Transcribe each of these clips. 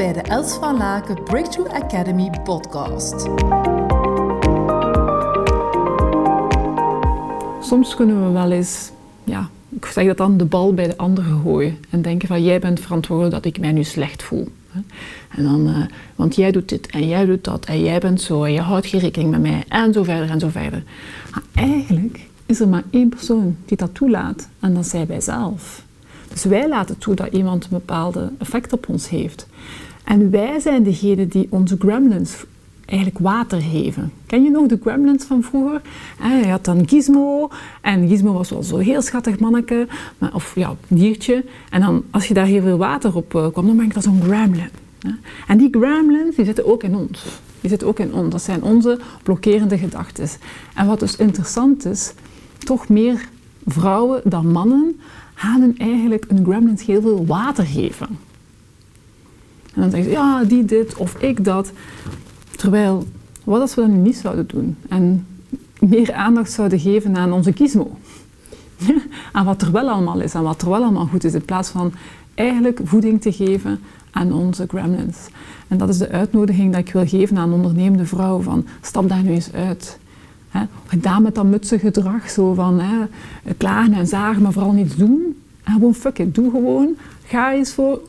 bij de Els van Laken Breakthrough Academy podcast. Soms kunnen we wel eens, ja, ik zeg dat dan, de bal bij de ander gooien. En denken van, jij bent verantwoordelijk dat ik mij nu slecht voel. En dan, uh, want jij doet dit en jij doet dat en jij bent zo en je houdt geen rekening met mij en zo verder en zo verder. Maar eigenlijk is er maar één persoon die dat toelaat en dat zijn wij zelf. Dus wij laten toe dat iemand een bepaalde effect op ons heeft. En wij zijn degene die onze gremlins eigenlijk water geven. Ken je nog de gremlins van vroeger? je had dan Gizmo. En Gizmo was wel zo'n heel schattig manneke. Maar, of ja, diertje. En dan, als je daar heel veel water op uh, kwam, dan ben ik dat zo'n gremlin. En die gremlins, die zitten ook in ons. Die zitten ook in ons. Dat zijn onze blokkerende gedachten. En wat dus interessant is, toch meer vrouwen dan mannen gaan eigenlijk een gremlins heel veel water geven. En dan zeggen ze, ja, die dit of ik dat. Terwijl, wat als we dat niet zouden doen? En meer aandacht zouden geven aan onze gizmo. aan wat er wel allemaal is, aan wat er wel allemaal goed is. In plaats van eigenlijk voeding te geven aan onze gremlins. En dat is de uitnodiging dat ik wil geven aan ondernemende vrouwen. Van, stap daar nu eens uit. Hè, gedaan met dat mutse gedrag, zo van hè, klagen en zagen, maar vooral niets doen. En gewoon fuck it, doe gewoon. Ga eens voor,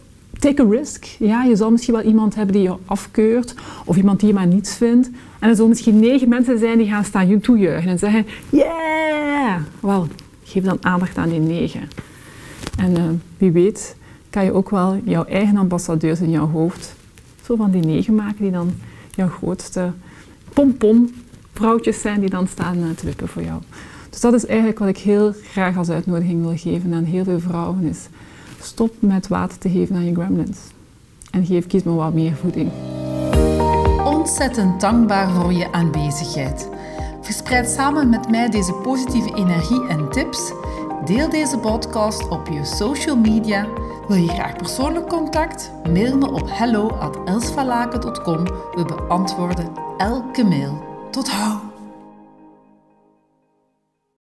take a risk. Ja, je zal misschien wel iemand hebben die je afkeurt, of iemand die je maar niets vindt. En er zullen misschien negen mensen zijn die gaan staan je toejuichen en zeggen, yeah! Wel, geef dan aandacht aan die negen. En uh, wie weet kan je ook wel jouw eigen ambassadeurs in jouw hoofd zo van die negen maken die dan jouw grootste pompom vrouwtjes zijn die dan staan eh, te wippen voor jou. Dus dat is eigenlijk wat ik heel graag als uitnodiging wil geven aan heel veel vrouwen is stop met water te geven aan je gremlins. En geef kies wat meer voeding. Ontzettend dankbaar voor je aanwezigheid. Verspreid samen met mij deze positieve energie en tips. Deel deze podcast op je social media. Wil je graag persoonlijk contact? Mail me op hello@elsvalaken.com. We beantwoorden elke mail. Tot hou!